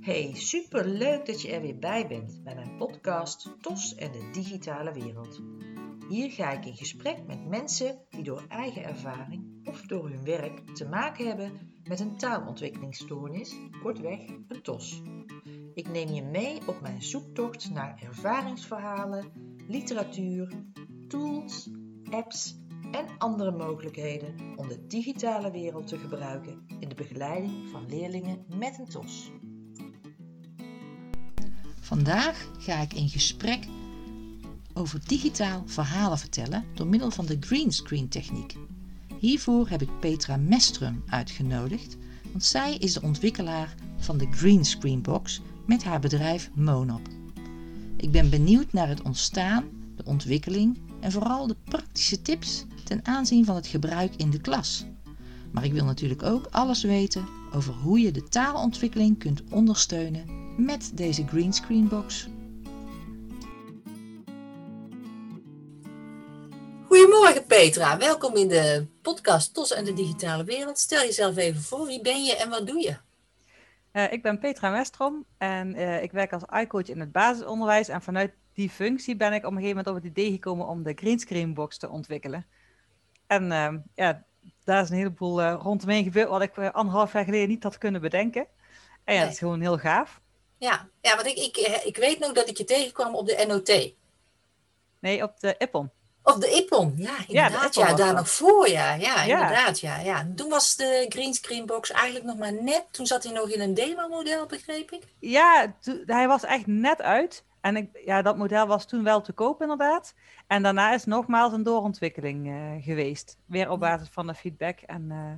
Hey, super leuk dat je er weer bij bent bij mijn podcast TOS en de digitale wereld. Hier ga ik in gesprek met mensen die door eigen ervaring of door hun werk te maken hebben met een taalontwikkelingsstoornis, kortweg een TOS. Ik neem je mee op mijn zoektocht naar ervaringsverhalen, literatuur, tools, apps en andere mogelijkheden om de digitale wereld te gebruiken in de begeleiding van leerlingen met een TOS. Vandaag ga ik in gesprek over digitaal verhalen vertellen door middel van de greenscreen techniek. Hiervoor heb ik Petra Mestrum uitgenodigd, want zij is de ontwikkelaar van de Greenscreen Box met haar bedrijf Monop. Ik ben benieuwd naar het ontstaan, de ontwikkeling en vooral de praktische tips ten aanzien van het gebruik in de klas. Maar ik wil natuurlijk ook alles weten over hoe je de taalontwikkeling kunt ondersteunen met deze greenscreen box. Goedemorgen Petra, welkom in de podcast TOS en de digitale wereld. Stel jezelf even voor, wie ben je en wat doe je? Uh, ik ben Petra Westrom en uh, ik werk als iCoach in het basisonderwijs. En vanuit die functie ben ik op een gegeven moment op het idee gekomen om de greenscreen box te ontwikkelen. En uh, ja, daar is een heleboel uh, rondomheen gebeurd wat ik anderhalf jaar geleden niet had kunnen bedenken. En ja, nee. dat is gewoon heel gaaf. Ja, ja want ik, ik, ik weet nog dat ik je tegenkwam op de NOT. Nee, op de IPPON. Op de IPPON, ja, inderdaad. Ja, ja daar nog voor, ja. Ja, ja. inderdaad, ja, ja. Toen was de greenscreen box eigenlijk nog maar net. Toen zat hij nog in een demo-model, begreep ik. Ja, hij was echt net uit. En ik, ja, dat model was toen wel te koop, inderdaad. En daarna is nogmaals een doorontwikkeling uh, geweest. Weer op basis van de feedback. En uh,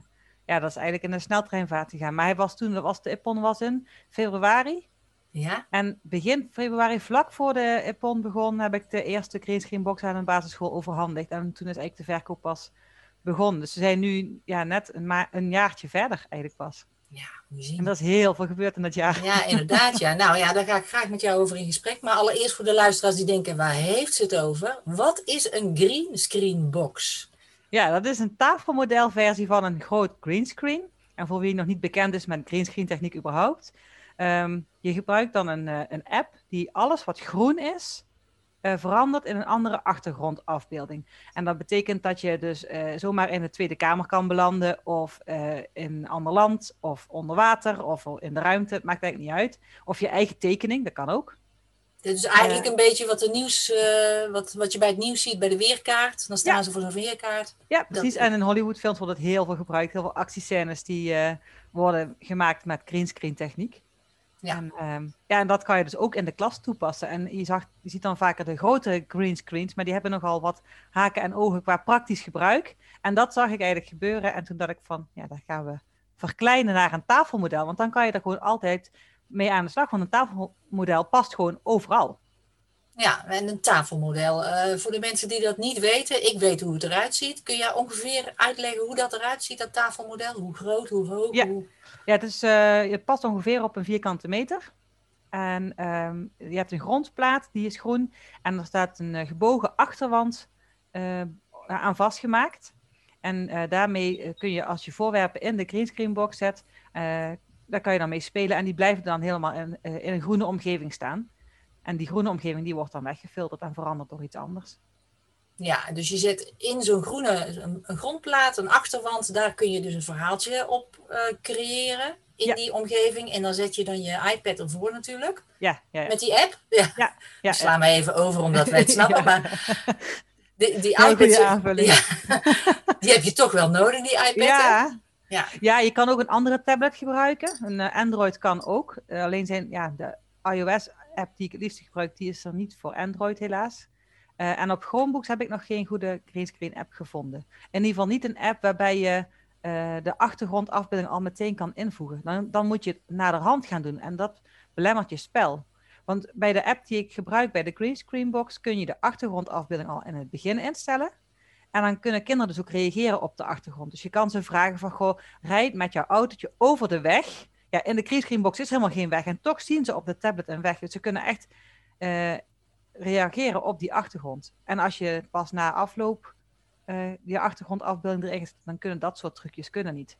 ja, dat is eigenlijk in een sneltreinvaart gegaan. Maar hij was toen, dat was de IPPON was in februari. Ja. En begin februari, vlak voor de IPPON begon, heb ik de eerste Greenscreen box aan een basisschool overhandigd. En toen is eigenlijk de verkoop pas begonnen. Dus we zijn nu ja, net een, ma een jaartje verder eigenlijk pas. Ja, moet je zien. En dat is heel veel gebeurd in dat jaar. Ja, inderdaad. Ja. Nou ja, daar ga ik graag met jou over in gesprek. Maar allereerst voor de luisteraars die denken, waar heeft ze het over? Wat is een greenscreen box? Ja, dat is een tafelmodelversie van een groot greenscreen. En voor wie nog niet bekend is met greenscreen techniek überhaupt. Um, je gebruikt dan een, uh, een app die alles wat groen is, uh, verandert in een andere achtergrondafbeelding. En dat betekent dat je dus uh, zomaar in de Tweede Kamer kan belanden, of in een ander land, of onder water, of in de ruimte. Het maakt eigenlijk niet uit. Of je eigen tekening, dat kan ook. Dit is eigenlijk een beetje wat, de nieuws, wat, wat je bij het nieuws ziet bij de weerkaart. Dan staan ja. ze voor zo'n weerkaart. Ja, precies. Dat... En in Hollywoodfilms wordt het heel veel gebruikt. Heel veel actiescènes die worden gemaakt met greenscreen techniek. Ja. En, um, ja, en dat kan je dus ook in de klas toepassen. En je, zag, je ziet dan vaker de grote greenscreens, maar die hebben nogal wat haken en ogen qua praktisch gebruik. En dat zag ik eigenlijk gebeuren. En toen dacht ik van, ja, daar gaan we verkleinen naar een tafelmodel. Want dan kan je er gewoon altijd mee aan de slag. Want een tafelmodel past gewoon overal. Ja, en een tafelmodel. Uh, voor de mensen die dat niet weten, ik weet hoe het eruit ziet. Kun je ongeveer uitleggen hoe dat eruit ziet, dat tafelmodel? Hoe groot, hoe hoog? Ja, hoe... ja het, is, uh, het past ongeveer op een vierkante meter. En um, je hebt een grondplaat, die is groen. En er staat een uh, gebogen achterwand aan vastgemaakt. En daarmee kun je, als je voorwerpen in de greenscreenbox zet, daar kan je dan mee spelen. En die blijven dan helemaal in, in een groene omgeving staan. En die groene omgeving die wordt dan weggefilterd en veranderd door iets anders. Ja, dus je zet in zo'n groene een, een, grondplaat, een achterwand, daar kun je dus een verhaaltje op uh, creëren in ja. die omgeving. En dan zet je dan je iPad ervoor natuurlijk. Ja, ja, ja. Met die app. Ja. ja, ja Sla me even over omdat wij het snappen. Maar die, die iPad, die heb je toch wel nodig, die iPad. Ja. Ja. ja, je kan ook een andere tablet gebruiken. Een uh, Android kan ook. Uh, alleen zijn ja, de iOS app die ik het liefst gebruik, die is er niet voor Android helaas. Uh, en op Chromebooks heb ik nog geen goede greenscreen app gevonden. In ieder geval niet een app waarbij je uh, de achtergrondafbeelding al meteen kan invoegen. Dan, dan moet je het naar de hand gaan doen en dat belemmert je spel. Want bij de app die ik gebruik, bij de greenscreen box, kun je de achtergrondafbeelding al in het begin instellen. En dan kunnen kinderen dus ook reageren op de achtergrond. Dus je kan ze vragen van, goh, rijd met jouw autootje over de weg ja, in de greenscreenbox is helemaal geen weg. En toch zien ze op de tablet een weg. Dus ze kunnen echt uh, reageren op die achtergrond. En als je pas na afloop uh, die achtergrondafbeelding erin zet, dan kunnen dat soort trucjes kunnen niet.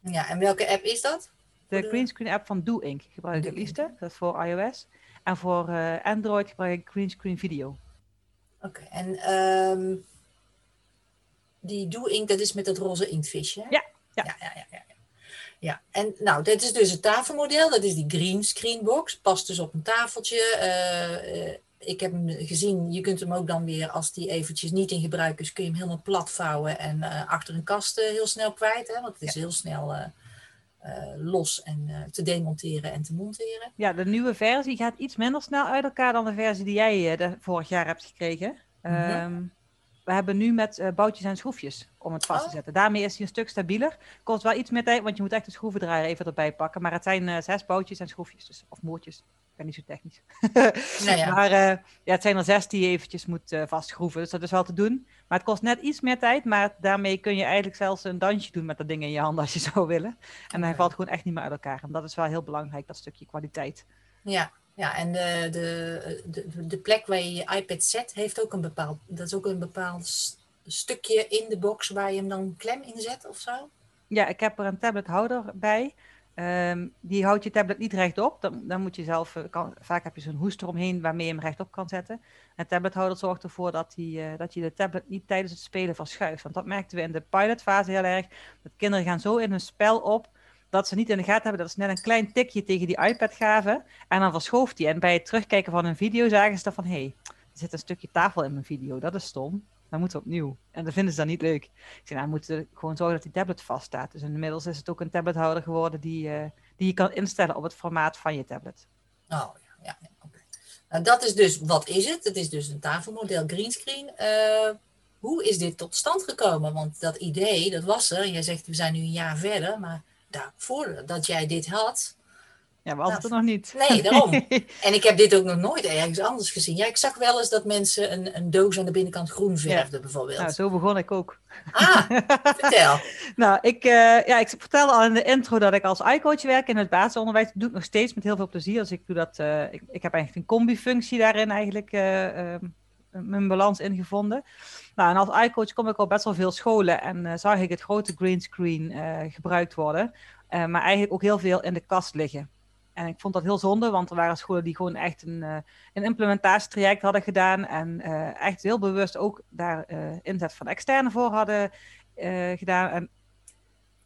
Ja, en welke app is dat? De greenscreen app van DoInk gebruik ik het liefste. Dat is voor iOS. En voor eh, Android gebruik ik greenscreen video. Oké, en ehm, die Do-ink, dat is met dat roze inktvisje? Ja, ja. Ja, ja, ja, ja, en nou, dit is dus het tafelmodel. Dat is die green screen box. Past dus op een tafeltje. Eh, eh, ik heb hem gezien, je kunt hem ook dan weer, als die eventjes niet in gebruik is, kun je hem helemaal plat vouwen en eh, achter een kast heel snel kwijt. Hè? Want het is heel snel los en te demonteren en te monteren. Ja, de nieuwe versie gaat iets minder snel uit elkaar dan de versie die jij de, vorig jaar hebt gekregen. Mhm. Ehm, we hebben nu met eh, boutjes en schroefjes om het vast te Oh. zetten. Daarmee is hij een stuk stabieler. Kost wel iets meer tijd, want je moet echt de schroevendraaier even erbij pakken. Maar het zijn eh, zes boutjes en schroefjes, dus, of moertjes. Ik ben niet zo technisch. Nou ja. Maar eh, ja, het zijn er zes die je eventjes moet vastschroeven. Dus dat is wel te doen. Maar het kost net iets meer tijd. Maar daarmee kun je eigenlijk zelfs een dansje doen met dat ding in je hand als je zou willen. En hij valt gewoon echt niet meer uit elkaar. En dat is wel heel belangrijk, dat stukje kwaliteit. Ja, ja en de, de, de, de plek waar je je iPad zet, heeft ook een bepaald, dat is ook een bepaald stukje in de box waar je hem dan klem in zet of zo. Ja, ik heb er een tablethouder bij. Ehm, die houdt je tablet niet rechtop. Dan, dan moet je zelf, eh, kan, vaak heb je zo'n hoester omheen waarmee je hem rechtop kan zetten. En tablethouder zorgt ervoor dat, die, eh, dat je de tablet niet tijdens het spelen verschuift. Want dat merkten we in de pilotfase heel erg. Dat kinderen gaan zo in hun spel op dat ze niet in de gaten hebben dat ze net een klein tikje tegen die iPad gaven. En dan verschooft die. En bij het terugkijken van een video zagen ze dan van, hey, er zit een stukje tafel in mijn video. Dat is stom. Dan moeten we opnieuw. En dat vinden ze dan niet leuk. Ik zei, nou, we moeten gewoon zorgen dat die tablet vaststaat. Dus inmiddels is het ook een tablethouder geworden die, eh, die je kan instellen op het formaat van je tablet. Oh ja, ja, ja oké. Nou, dat is dus, wat is het? Het is dus een tafelmodel greenscreen. Eh hoe is dit tot stand gekomen? Want dat idee, dat was er. Jij zegt, we zijn nu een jaar verder, maar daarvoor dat jij dit had. Ja, we hadden het er nog niet. Nee, daarom. En ik heb dit ook nog nooit ergens anders gezien. Ja, ik zag wel eens dat mensen een, een doos aan de binnenkant groen verfden, bijvoorbeeld. nou, zo begon ik ook. Ah, vertel. Nou, ik, eh, ja, ik vertelde al in de intro dat ik als iCoach werk in het basisonderwijs. Dat doe ik nog steeds met heel veel plezier. Dus ik doe dat. eh, ik, ik heb eigenlijk een combi-functie daarin eigenlijk eh, ehm, mijn balans ingevonden. Nou, en als iCoach kom ik al best wel veel scholen en eh, zag ik het grote greenscreen eh gebruikt worden. Eh, maar eigenlijk ook heel veel in de kast liggen. En ik vond dat heel zonde, want er waren scholen die gewoon echt een, een implementatietraject hadden gedaan. En echt heel bewust ook daar inzet van externe voor hadden gedaan. En,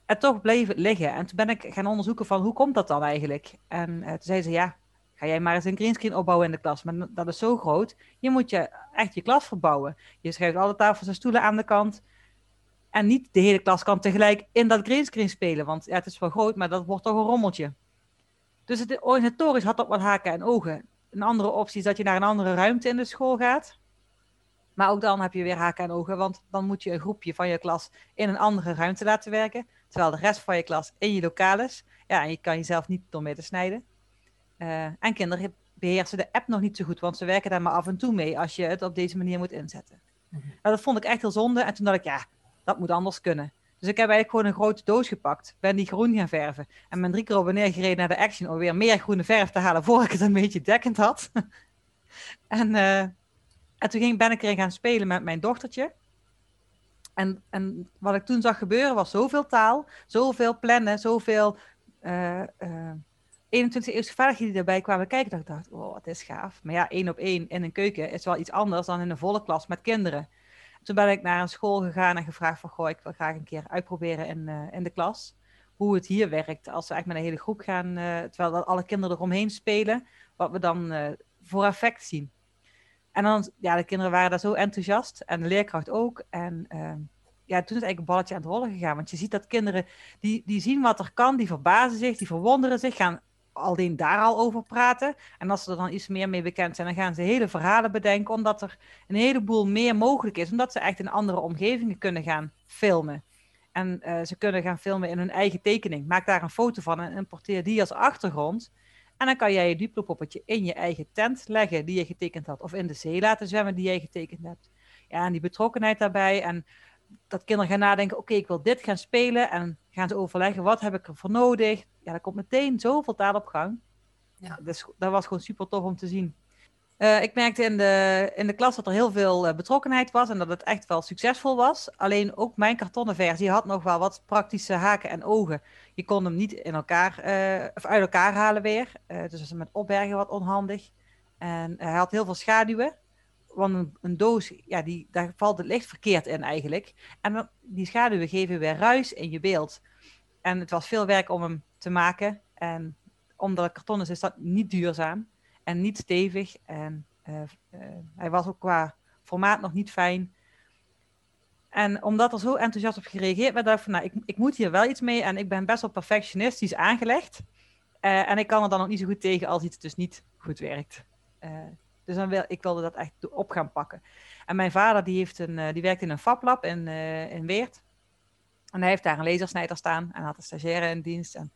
en toch bleef het liggen. En toen ben ik gaan onderzoeken van hoe komt dat dan eigenlijk? En toen zei ze, ja, ga jij maar eens een greenscreen opbouwen in de klas. Maar dat is zo groot. Je moet je echt je klas verbouwen. Je schrijft alle tafels en stoelen aan de kant. En niet de hele klas kan tegelijk in dat greenscreen spelen. Want ja, het is wel groot, maar dat wordt toch een rommeltje. Dus het organisatorisch had dat wat haken en ogen. Een andere optie is dat je naar een andere ruimte in de school gaat. Maar ook dan heb je weer haken en ogen, want dan moet je een groepje van je klas in een andere ruimte laten werken. Terwijl de rest van je klas in je lokaal is. Ja, en je kan jezelf niet door mee te snijden. Uh, en kinderen beheersen de app nog niet zo goed, want ze werken daar maar af en toe mee als je het op deze manier moet inzetten. Mm -hmm. nou, dat vond ik echt heel zonde. En toen dacht ik, ja, dat moet anders kunnen. Dus ik heb eigenlijk gewoon een grote doos gepakt, ben die groen gaan verven. En ben drie keer op en neer gereden naar de Action om weer meer groene verf te halen voor ik het een beetje dekkend had. en, uh, en toen ging, ben ik erin gaan spelen met mijn dochtertje. En, en wat ik toen zag gebeuren was zoveel taal, zoveel plannen, zoveel uh, uh, 21e eeuwse vaardigheden die erbij kwamen kijken. Dat ik dacht, oh, wat is gaaf. Maar ja, één op één in een keuken is wel iets anders dan in een volle klas met kinderen. Toen ben ik naar een school gegaan en gevraagd van, goh, ik wil graag een keer uitproberen in, uh, in de klas. Hoe het hier werkt als we echt met een hele groep gaan, uh, terwijl dat alle kinderen eromheen spelen, wat we dan uh, voor effect zien. En dan, ja, de kinderen waren daar zo enthousiast en de leerkracht ook. En ja, toen is eigenlijk een balletje aan het rollen gegaan. Want je ziet dat kinderen, die, die zien wat er kan, die verbazen zich, die verwonderen zich, gaan alleen daar al over praten. En als ze er dan iets meer mee bekend zijn, dan gaan ze hele verhalen bedenken, omdat er een heleboel meer mogelijk is, omdat ze echt in andere omgevingen kunnen gaan filmen. En uh, ze kunnen gaan filmen in hun eigen tekening. Maak daar een foto van en importeer die als achtergrond. En dan kan jij je duplopoppetje in je eigen tent leggen die je getekend had. Of in de zee laten zwemmen die jij getekend hebt. Ja, en die betrokkenheid daarbij. En dat kinderen gaan nadenken, oké, ik wil dit gaan spelen. En gaan ze overleggen, wat heb ik ervoor nodig? Ja, daar komt meteen zoveel taal op gang. Ja. Dus dat was gewoon super tof om te zien. Uh, ik merkte in de, in de klas dat er heel veel uh, betrokkenheid was en dat het echt wel succesvol was. Alleen ook mijn kartonnen versie had nog wel wat praktische haken en ogen. Je kon hem niet in elkaar, uh, of uit elkaar halen weer. dus dat met opbergen wat onhandig. En hij had heel veel schaduwen. Want een, een, doos, ja, die, daar valt het licht verkeerd in eigenlijk. En die schaduwen geven weer ruis in je beeld. En het was veel werk om hem te maken. En omdat het karton is, is dat niet duurzaam en niet stevig. En uh, uh, hij was ook qua formaat nog niet fijn. En omdat er zo enthousiast op gereageerd werd, dacht ik van, nou, ik, ik moet hier wel iets mee. En ik ben best wel perfectionistisch aangelegd. Uh, en ik kan er dan ook niet zo goed tegen als iets dus niet goed werkt. Dus dan wil, ik wilde dat echt op gaan pakken. En mijn vader die, heeft een, die werkt in een fablab in, in Weert. En hij heeft daar een lasersnijder staan en had een stagiaire in dienst. En,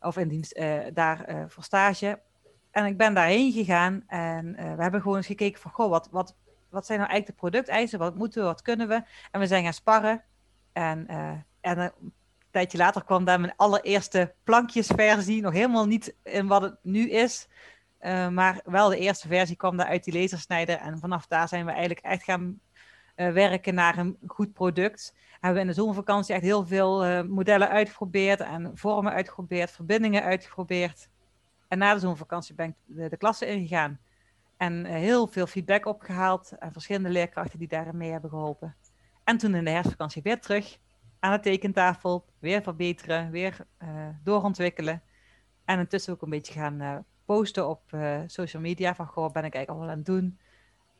of in dienst daar voor stage. En ik ben daarheen gegaan en we hebben gewoon eens gekeken van, goh, wat, wat, wat zijn nou eigenlijk de producteisen? Wat moeten we, wat kunnen we? En we zijn gaan sparren. En, en een tijdje later kwam daar mijn allereerste plankjesversie, nog helemaal niet in wat het nu is. Uh, maar wel de eerste versie kwam daar uit die lasersnijder. En vanaf daar zijn we eigenlijk echt gaan werken naar een goed product. Hebben we in de zomervakantie echt heel veel modellen uitgeprobeerd en vormen uitgeprobeerd, verbindingen uitgeprobeerd. En na de zomervakantie ben ik de, de klasse ingegaan. En heel veel feedback opgehaald. En verschillende leerkrachten die daarin mee hebben geholpen. En toen in de herfstvakantie weer terug aan de tekentafel. Weer verbeteren, weer doorontwikkelen. En intussen ook een beetje gaan posten op social media. Van, goh, ben ik eigenlijk al aan het doen?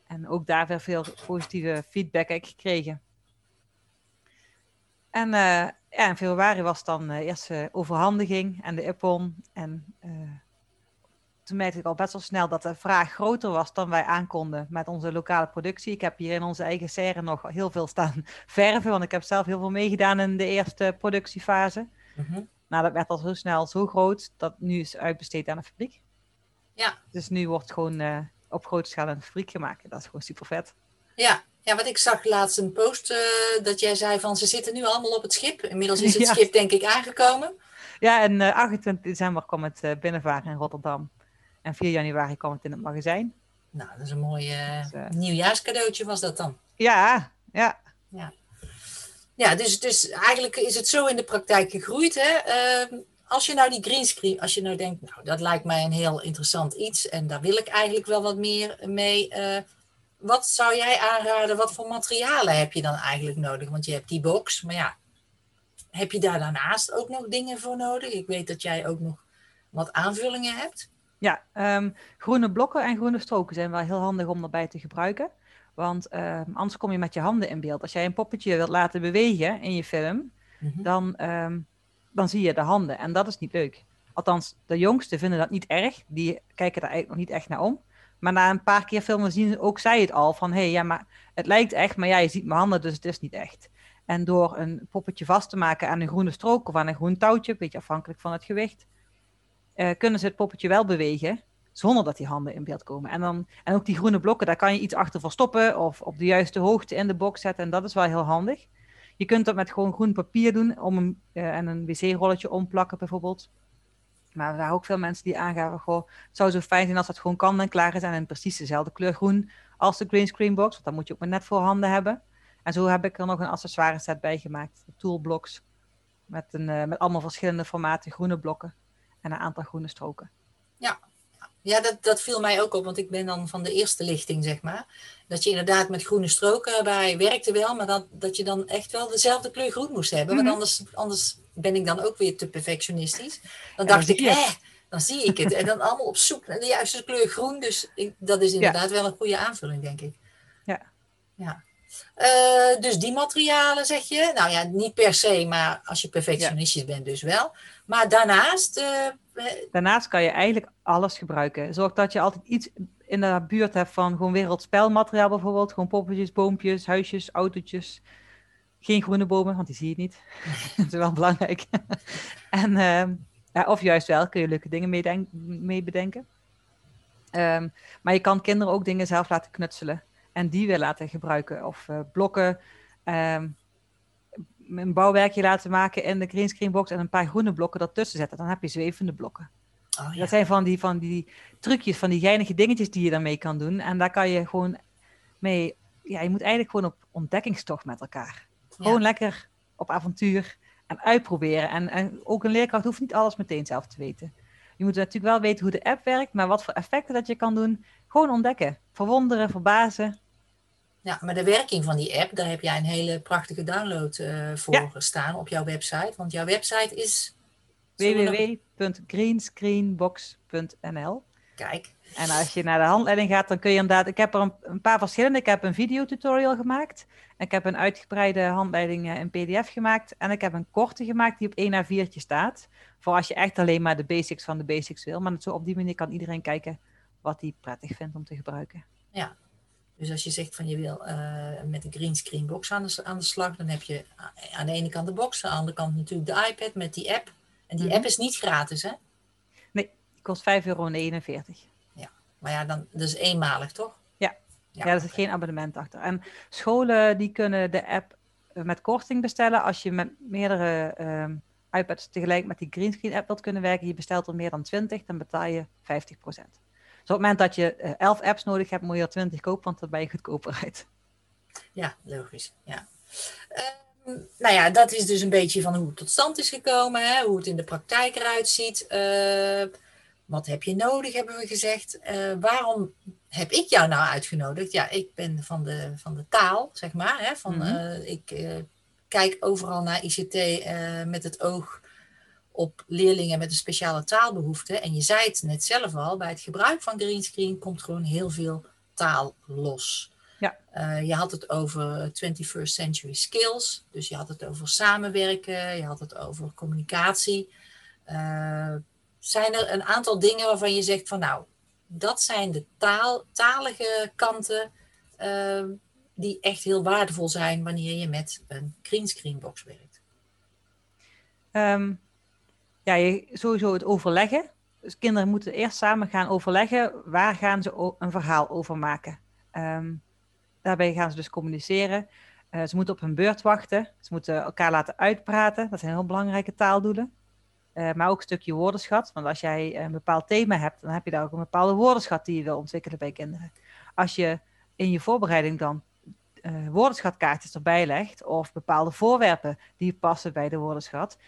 En ook daar weer veel positieve feedback ik gekregen. En ja, in februari was dan eerst overhandiging en de IPON. En toen merkte ik al best wel snel dat de vraag groter was dan wij aankonden met onze lokale productie. Ik heb hier in onze eigen serre nog heel veel staan verven, want ik heb zelf heel veel meegedaan in de eerste productiefase. Mm Nou, dat werd al zo snel zo groot dat nu is uitbesteed aan de fabriek. Ja. Dus nu wordt gewoon uh, op grote schaal een fabriek gemaakt. Dat is gewoon super vet. Ja, ja, want ik zag laatst een post uh, dat jij zei van ze zitten nu allemaal op het schip. Inmiddels is het ja. schip denk ik aangekomen. Ja, en uh, 28 december kwam het binnenvaren in Rotterdam. En 4 januari kwam het in het magazijn. Nou, dat is een mooi uh, dus, uh, nieuwjaarscadeautje was dat dan. Ja, ja. Ja, ja dus, dus eigenlijk is het zo in de praktijk gegroeid. Hè? Als je nou die greenscreen, als je nou denkt, nou dat lijkt mij een heel interessant iets en daar wil ik eigenlijk wel wat meer mee. Eh, wat zou jij aanraden, wat voor materialen heb je dan eigenlijk nodig? Want je hebt die box, maar ja, heb je daar daarnaast ook nog dingen voor nodig? Ik weet dat jij ook nog wat aanvullingen hebt. Ja, um, groene blokken en groene stroken zijn wel heel handig om erbij te gebruiken. Want um, anders kom je met je handen in beeld. Als jij een poppetje wilt laten bewegen in je film, mm -hmm. dan, um, dan zie je de handen. En dat is niet leuk. Althans, de jongsten vinden dat niet erg. Die kijken daar eigenlijk nog niet echt naar om. Maar na een paar keer filmen zien ook zij het al. Van, hé, hey, ja, maar het lijkt echt, maar ja, je ziet mijn handen, dus het is niet echt. En door een poppetje vast te maken aan een groene strook of aan een groen touwtje, een beetje afhankelijk van het gewicht, uh, kunnen ze het poppetje wel bewegen, zonder dat die handen in beeld komen. En, dan, en ook die groene blokken, daar kan je iets achter verstoppen of op de juiste hoogte in de box zetten. En dat is wel heel handig. Je kunt dat met gewoon groen papier doen om een, uh, en een wc-rolletje omplakken bijvoorbeeld. Maar er waren ook veel mensen die aangaven, goh, het zou zo fijn zijn als dat gewoon kan en klaar is en in precies dezelfde kleur groen als de green screen box. Want dan moet je ook maar net voor handen hebben. En zo heb ik er nog een accessoire set bij gemaakt. Toolblocks. Met, een, uh, met allemaal verschillende formaten groene blokken en een aantal groene stroken. Ja, ja dat, dat viel mij ook op, want ik ben dan van de eerste lichting, zeg maar. Dat je inderdaad met groene stroken bij werkte wel, maar dat, dat je dan echt wel dezelfde kleur groen moest hebben. Mm -hmm. Want anders, anders ben ik dan ook weer te perfectionistisch. Dan ja, dacht ik, eh, dan zie ik het. En dan allemaal op zoek naar de juiste kleur groen. Dus ik, dat is inderdaad ja. wel een goede aanvulling, denk ik. Ja. Ja. Uh, dus die materialen zeg je, nou ja, niet per se, maar als je perfectionistisch ja. bent, dus wel. Maar daarnaast. Uh, daarnaast kan je eigenlijk alles gebruiken. Zorg dat je altijd iets in de buurt hebt van gewoon wereldspelmateriaal bijvoorbeeld. Gewoon poppetjes, boompjes, huisjes, autootjes. Geen groene bomen, want die zie je niet. dat is wel belangrijk. en, uh, ja, of juist wel, kun je leuke dingen mee, bedenken. Um, maar je kan kinderen ook dingen zelf laten knutselen en die weer laten gebruiken. Of uh, blokken, um, een bouwwerkje laten maken in de greenscreen box en een paar groene blokken ertussen zetten. Dan heb je zwevende blokken. Oh, ja. Dat zijn van die, van die trucjes, van die geinige dingetjes die je daarmee kan doen. En daar kan je gewoon mee... Ja, je moet eigenlijk gewoon op ontdekkingstocht met elkaar. Gewoon lekker op avontuur en uitproberen. En, en ook een leerkracht hoeft niet alles meteen zelf te weten. Je moet natuurlijk wel weten hoe de app werkt, maar wat voor effecten dat je kan doen, gewoon ontdekken. Verwonderen, verbazen. Ja, maar de werking van die app, daar heb jij een hele prachtige download uh, voor ja. staan op jouw website. Want jouw website is www.greenscreenbox.nl. Kijk. En als je naar de handleiding gaat, dan kun je inderdaad. Ik heb er een, een paar verschillende. Ik heb een videotutorial gemaakt. Ik heb een uitgebreide handleiding in PDF gemaakt. En ik heb een korte gemaakt die op 1 A4'tje staat. Voor als je echt alleen maar de basics van de basics wil. Maar zo op die manier kan iedereen kijken wat hij prettig vindt om te gebruiken. Ja, dus als je zegt van je wil uh, met een greenscreen box aan de, aan de slag, dan heb je aan de ene kant de box, aan de andere kant natuurlijk de iPad met die app. En die mm -hmm. app is niet gratis, hè? Nee, die kost 5,49 euro. Ja, maar ja, dan, dat is eenmalig, toch? Ja, ja, ja er zit geen abonnement achter. En scholen die kunnen de app met korting bestellen als je met meerdere uh, iPads tegelijk met die greenscreen app wilt kunnen werken. Je bestelt er meer dan 20, dan betaal je 50%. Dus op het moment dat je uh, 11 apps nodig hebt, moet je er 20 kopen, want dan ben je goedkoper uit. Ja, logisch. Ja. Uh, nou ja, dat is dus een beetje van hoe het tot stand is gekomen, hè? hoe het in de praktijk eruit ziet. Uh, wat heb je nodig, hebben we gezegd. Uh, waarom heb ik jou nou uitgenodigd? Ja, ik ben van de, van de taal, zeg maar. Hè? Van, mm -hmm. ik kijk overal naar ICT met het oog op leerlingen met een speciale taalbehoefte. En je zei het net zelf al, bij het gebruik van greenscreen komt gewoon heel veel taal los. Ja. Uh, je had het over 21st century skills, dus je had het over samenwerken, je had het over communicatie. Uh, zijn er een aantal dingen waarvan je zegt van nou, dat zijn de taal, talige kanten uh, die echt heel waardevol zijn wanneer je met een greenscreen box werkt? Um, ja, je, sowieso het overleggen. Dus kinderen moeten eerst samen gaan overleggen waar gaan ze een verhaal over maken. Um, daarbij gaan ze dus communiceren. Uh, ze moeten op hun beurt wachten. Ze moeten elkaar laten uitpraten. Dat zijn heel belangrijke taaldoelen. Uh, maar ook een stukje woordenschat. Want als jij een bepaald thema hebt, dan heb je daar ook een bepaalde woordenschat die je wil ontwikkelen bij kinderen. Als je in je voorbereiding dan uh, woordenschatkaartjes erbij legt, of bepaalde voorwerpen die passen bij de woordenschat,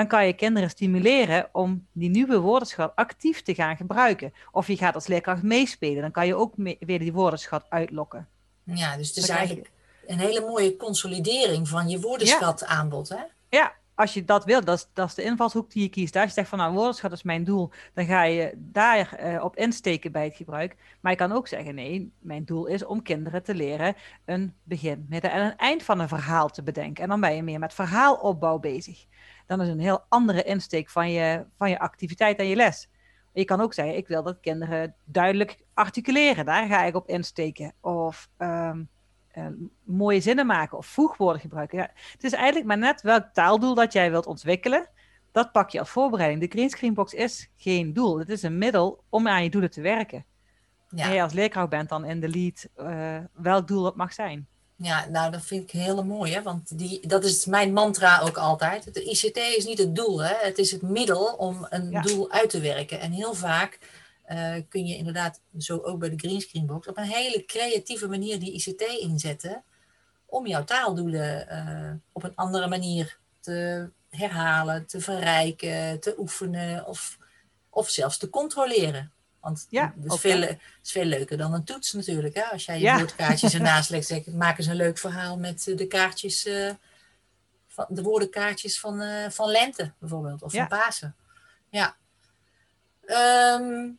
dan kan je kinderen stimuleren om die nieuwe woordenschat actief te gaan gebruiken. Of je gaat als leerkracht meespelen, dan kan je ook mee, weer die woordenschat uitlokken. Ja, dus het is eigenlijk een hele mooie consolidering van je woordenschat aanbod, hè? Ja, als je dat wil, dat is, dat is de invalshoek die je kiest. Als je zegt van nou, woordenschat is mijn doel, dan ga je daar uh, op insteken bij het gebruik. Maar je kan ook zeggen, nee, mijn doel is om kinderen te leren een begin, midden en een eind van een verhaal te bedenken. En dan ben je meer met verhaalopbouw bezig. Dan is een heel andere insteek van je, van je activiteit en je les. Je kan ook zeggen, ik wil dat kinderen duidelijk articuleren. Daar ga ik op insteken. Of um, uh, mooie zinnen maken of voegwoorden gebruiken. Ja, het is eigenlijk maar net welk taaldoel dat jij wilt ontwikkelen. Dat pak je als voorbereiding. De Greenscreenbox is geen doel. Het is een middel om aan je doelen te werken. Ja. En jij als leerkracht bent dan in de lead uh, welk doel dat mag zijn. Ja, nou dat vind ik heel mooi, hè? want die, dat is mijn mantra ook altijd. De ICT is niet het doel, hè? het is het middel om een ja. doel uit te werken. En heel vaak uh, kun je inderdaad, zo ook bij de Greenscreenbox, op een hele creatieve manier die ICT inzetten om jouw taaldoelen uh, op een andere manier te herhalen, te verrijken, te oefenen of, of zelfs te controleren. Want ja, het is, veel, is veel leuker dan een toets natuurlijk. Hè? Als jij je ja. woordkaartjes ernaast legt, zeg, maak eens een leuk verhaal met de kaartjes, uh, van, de woordenkaartjes van, uh, van lente bijvoorbeeld, of ja. van Pasen. Ja. Um,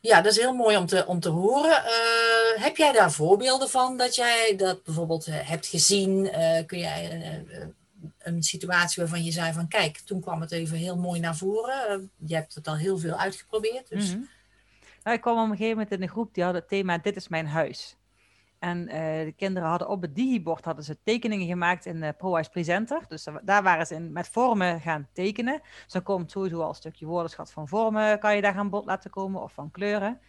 ja, dat is heel mooi om te, om te horen. Uh, heb jij daar voorbeelden van dat jij dat bijvoorbeeld hebt gezien? kun jij een situatie waarvan je zei van kijk, toen kwam het even heel mooi naar voren. je hebt het al heel veel uitgeprobeerd. Dus... Mm -hmm. Nou, ik kwam op een gegeven moment in een groep die had het thema Dit is mijn huis. En uh, de kinderen hadden op het digibord hadden ze tekeningen gemaakt in uh, ProWise Presenter. Dus daar waren ze met vormen gaan tekenen. Dus dan komt sowieso al een stukje woordenschat van vormen, kan je daar aan bod laten komen, of van kleuren.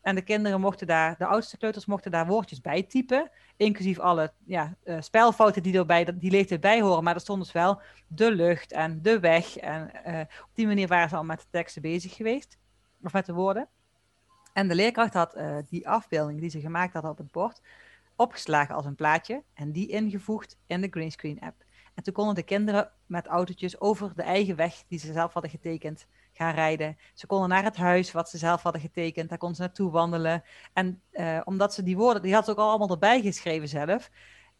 En de kinderen mochten daar, de oudste kleuters mochten daar woordjes bij typen. Inclusief alle ja, uh, spelfouten die erbij, die bij horen. Maar er stond dus wel de lucht en de weg. En uh, op die manier waren ze al met de teksten bezig geweest. Of met de woorden. En de leerkracht had uh, die afbeelding die ze gemaakt had op het bord opgeslagen als een plaatje en die ingevoegd in de greenscreen app. En toen konden de kinderen met autootjes over de eigen weg die ze zelf hadden getekend gaan rijden. Ze konden naar het huis wat ze zelf hadden getekend, daar konden ze naartoe wandelen. En uh, omdat ze die woorden, die had ze ook allemaal erbij geschreven zelf.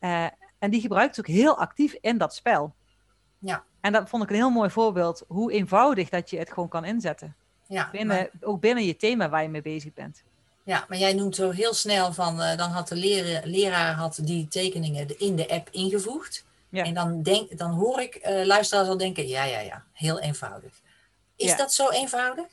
Uh, en die gebruikte ze ook heel actief in dat spel. Ja. En dat vond ik een heel mooi voorbeeld, hoe eenvoudig dat je het gewoon kan inzetten. Ja, binnen, maar, Ook binnen je thema waar je mee bezig bent. ja, maar jij noemt zo heel snel van, uh, dan had de leraar, leraar had die tekeningen in de app ingevoegd. Ja. En dan, denk, dan hoor ik uh, luisteraars al denken, ja, ja, ja, heel eenvoudig. Is Ja. dat zo eenvoudig?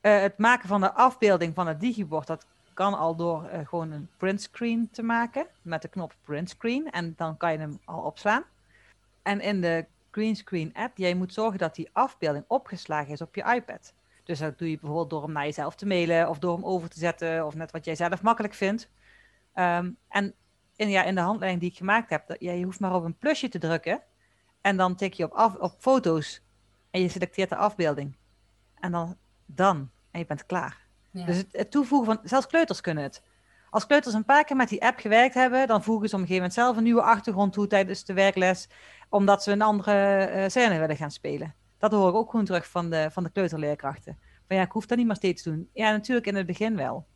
Eh, het maken van de afbeelding van het digibord, dat kan al door eh, gewoon een printscreen te maken met de knop printscreen en dan kan je hem al opslaan. En in de greenscreen app, jij moet zorgen dat die afbeelding opgeslagen is op je iPad. Dus dat doe je bijvoorbeeld door hem naar jezelf te mailen of door hem over te zetten of net wat jij zelf makkelijk vindt. Ehm, en in, ja, in de handleiding die ik gemaakt heb, dat, ja, je hoeft maar op een plusje te drukken en dan tik je op, af, op foto's en je selecteert de afbeelding. En dan, dan en je bent klaar. Ja. Dus het, het toevoegen van, zelfs kleuters kunnen het. Als kleuters een paar keer met die app gewerkt hebben, dan voegen ze op een gegeven moment zelf een nieuwe achtergrond toe tijdens de werkles, omdat ze een andere eh, scène willen gaan spelen. Dat hoor ik ook gewoon terug van de, van de kleuterleerkrachten. Van ja, ik hoef dat niet maar steeds te doen. Ja, natuurlijk in het begin wel.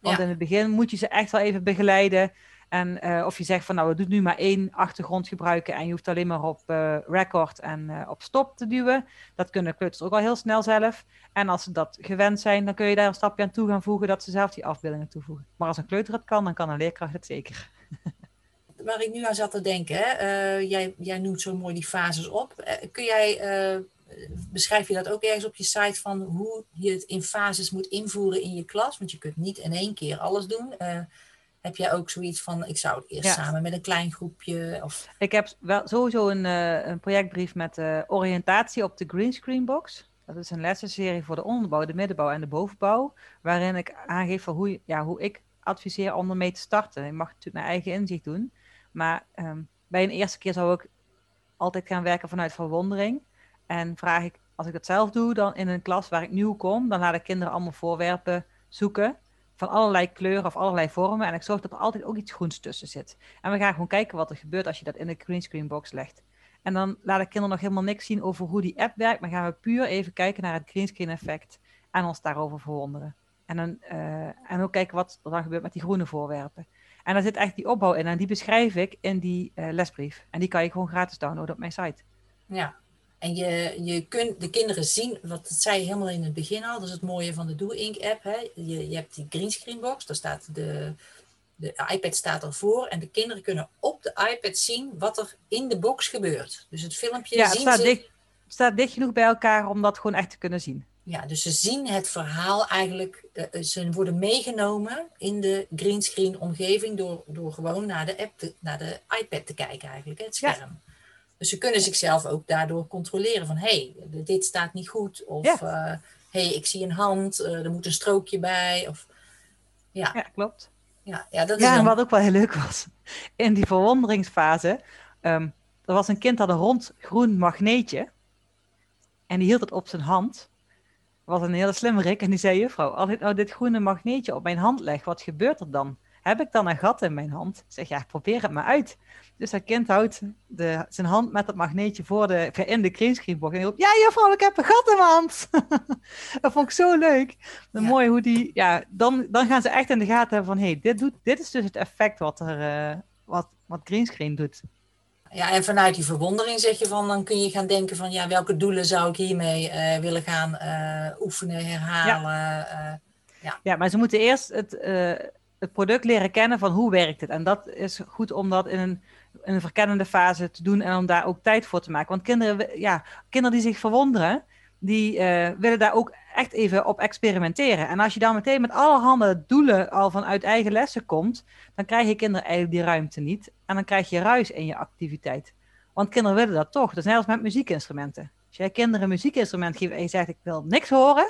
Want Ja. in het begin moet je ze echt wel even begeleiden. En eh, of je zegt van nou, we doen nu maar één achtergrond gebruiken en je hoeft alleen maar op eh, record en eh, op stop te duwen. Dat kunnen kleuters ook al heel snel zelf. En als ze dat gewend zijn, dan kun je daar een stapje aan toe gaan voegen dat ze zelf die afbeeldingen toevoegen. Maar als een kleuter het kan, dan kan een leerkracht het zeker. Waar ik nu aan zat te denken, jij, jij noemt zo mooi die fases op. Kun jij, beschrijf je dat ook ergens op je site van hoe je het in fases moet invoeren in je klas? Want je kunt niet in één keer alles doen. Heb jij ook zoiets van, ik zou het eerst Ja. samen met een klein groepje? Of, Ik heb wel sowieso een, eh, een projectbrief met eh, oriëntatie op de greenscreen box. Dat is een lessenserie voor de onderbouw, de middenbouw en de bovenbouw. Waarin ik aangeef van hoe, ja, hoe ik adviseer om ermee te starten. Ik mag het natuurlijk naar eigen inzicht doen. Maar ehm, bij een eerste keer zou ik altijd gaan werken vanuit verwondering. En vraag ik, als ik dat zelf doe, dan in een klas waar ik nieuw kom, dan laat ik kinderen allemaal voorwerpen zoeken. Van allerlei kleuren of allerlei vormen. En ik zorg dat er altijd ook iets groens tussen zit. En we gaan gewoon kijken wat er gebeurt als je dat in de greenscreen box legt. En dan laat ik kinderen nog helemaal niks zien over hoe die app werkt. Maar gaan we puur even kijken naar het greenscreen effect. En ons daarover verwonderen. En, dan, eh, en ook kijken wat er dan gebeurt met die groene voorwerpen. En daar zit echt die opbouw in. En die beschrijf ik in die eh, lesbrief. En die kan je gewoon gratis downloaden op mijn site. ja. En je, je kunt de kinderen zien, wat dat zei je helemaal in het begin al, dat is het mooie van de Do Ink app. Hè? Je, je hebt die greenscreen box, daar staat de, de iPad staat ervoor en de kinderen kunnen op de iPad zien wat er in de box gebeurt. Dus het filmpje Ja, zien staat, ze, dicht, staat dicht genoeg bij elkaar om dat gewoon echt te kunnen zien. ja, dus ze zien het verhaal eigenlijk, eh, ze worden meegenomen in de greenscreen omgeving door, door gewoon naar de, app te- naar de iPad te kijken eigenlijk, hè, het Ja. Dus ze kunnen zichzelf ook daardoor controleren van, hé, hey, dit staat niet goed. Of, Ja. eh, hey, ik zie een hand, eh, er moet een strookje bij. Of, ja, Ja, klopt. ja, ja, dat is Ja, en wat ook wel heel leuk was, in die verwonderingsfase, ehm, er was een kind dat een rond groen magneetje en die hield het op zijn hand. Was een hele slimmerik en die zei, juffrouw, als ik nou dit groene magneetje op mijn hand leg, wat gebeurt er dan? Heb ik dan een gat in mijn hand? Ik zeg, ja, probeer het maar uit. Dus dat kind houdt de, zijn hand met het magneetje voor de, in de greenscreenbox en hij roept, ja juffrouw, ik heb een gat in mijn hand. dat vond ik zo leuk. Ja. Mooi hoe die, ja, dan, dan gaan ze echt in de gaten hebben van, hé, hey, dit, doet, dit is dus het effect wat er, eh, wat, wat greenscreen doet. Ja, en vanuit die verwondering zeg je van, dan kun je gaan denken van, ja, welke doelen zou ik hiermee eh, willen gaan eh, oefenen, herhalen. eh, Ja, maar ze moeten eerst het, het product leren kennen van hoe werkt het. En dat is goed om dat in een, in een verkennende fase te doen en om daar ook tijd voor te maken. Want kinderen, ja, kinderen die zich verwonderen, die eh, willen daar ook echt even op experimenteren. En als je dan meteen met allerhande doelen al vanuit eigen lessen komt, dan krijg je kinderen eigenlijk die ruimte niet. En dan krijg je ruis in je activiteit. Want kinderen willen dat toch. Dat is net als met muziekinstrumenten. Als jij kinderen een muziekinstrument geeft en je zegt ik wil niks horen,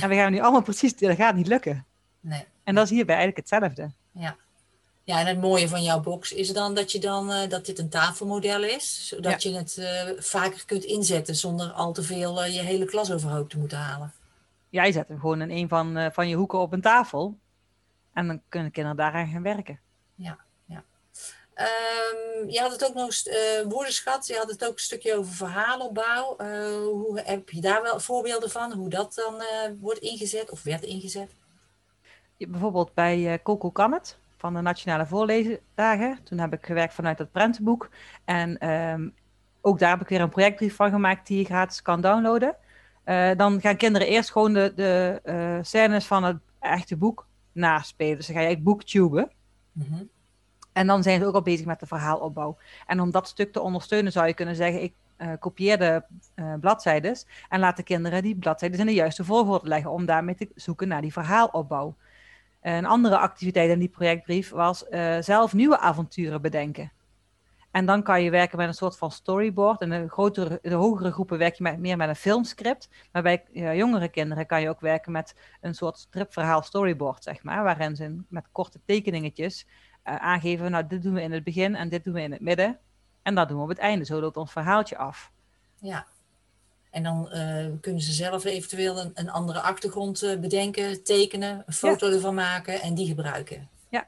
En we gaan nu allemaal precies, dat gaat niet lukken. Nee. En dat is hierbij eigenlijk hetzelfde. Ja. Ja, en het mooie van jouw box is dan dat je dan eh, dat dit een tafelmodel is, zodat je het eh, vaker kunt inzetten zonder al te veel eh, je hele klas overhoop te moeten halen. Jij zet hem gewoon in een van, van je hoeken op een tafel. En dan kunnen kinderen daaraan gaan werken. Ja, ja. Ehm, je had het ook nog woordenschat, je had het ook een stukje over verhaalopbouw. Hoe, heb je daar wel voorbeelden van, hoe dat dan wordt ingezet of werd ingezet? Bijvoorbeeld bij eh Coco Kan het van de Nationale Voorleesdagen. Toen heb ik gewerkt vanuit dat prentenboek. En ehm, ook daar heb ik weer een projectbrief van gemaakt die je gratis kan downloaden. Eh, dan gaan kinderen eerst gewoon de, de eh, scènes van het echte boek naspelen. Dus dan ga je het boek tuben. Mhm. En dan zijn ze ook al bezig met de verhaalopbouw. En om dat stuk te ondersteunen zou je kunnen zeggen, ik kopieer de bladzijdes en laat de kinderen die bladzijden in de juiste volgorde leggen om daarmee te zoeken naar die verhaalopbouw. Een andere activiteit in die projectbrief was eh, zelf nieuwe avonturen bedenken. En dan kan je werken met een soort van storyboard. In de, grotere, de hogere groepen werk je meer met een filmscript. Maar bij eh, jongere kinderen kan je ook werken met een soort stripverhaal storyboard, zeg maar. Waarin ze met korte tekeningetjes eh, aangeven, nou dit doen we in het begin en dit doen we in het midden. En dat doen we op het einde. Zo loopt ons verhaaltje af. Ja. En dan eh, kunnen ze zelf eventueel een, een andere achtergrond eh, bedenken, tekenen, een foto ervan maken en die gebruiken. Ja.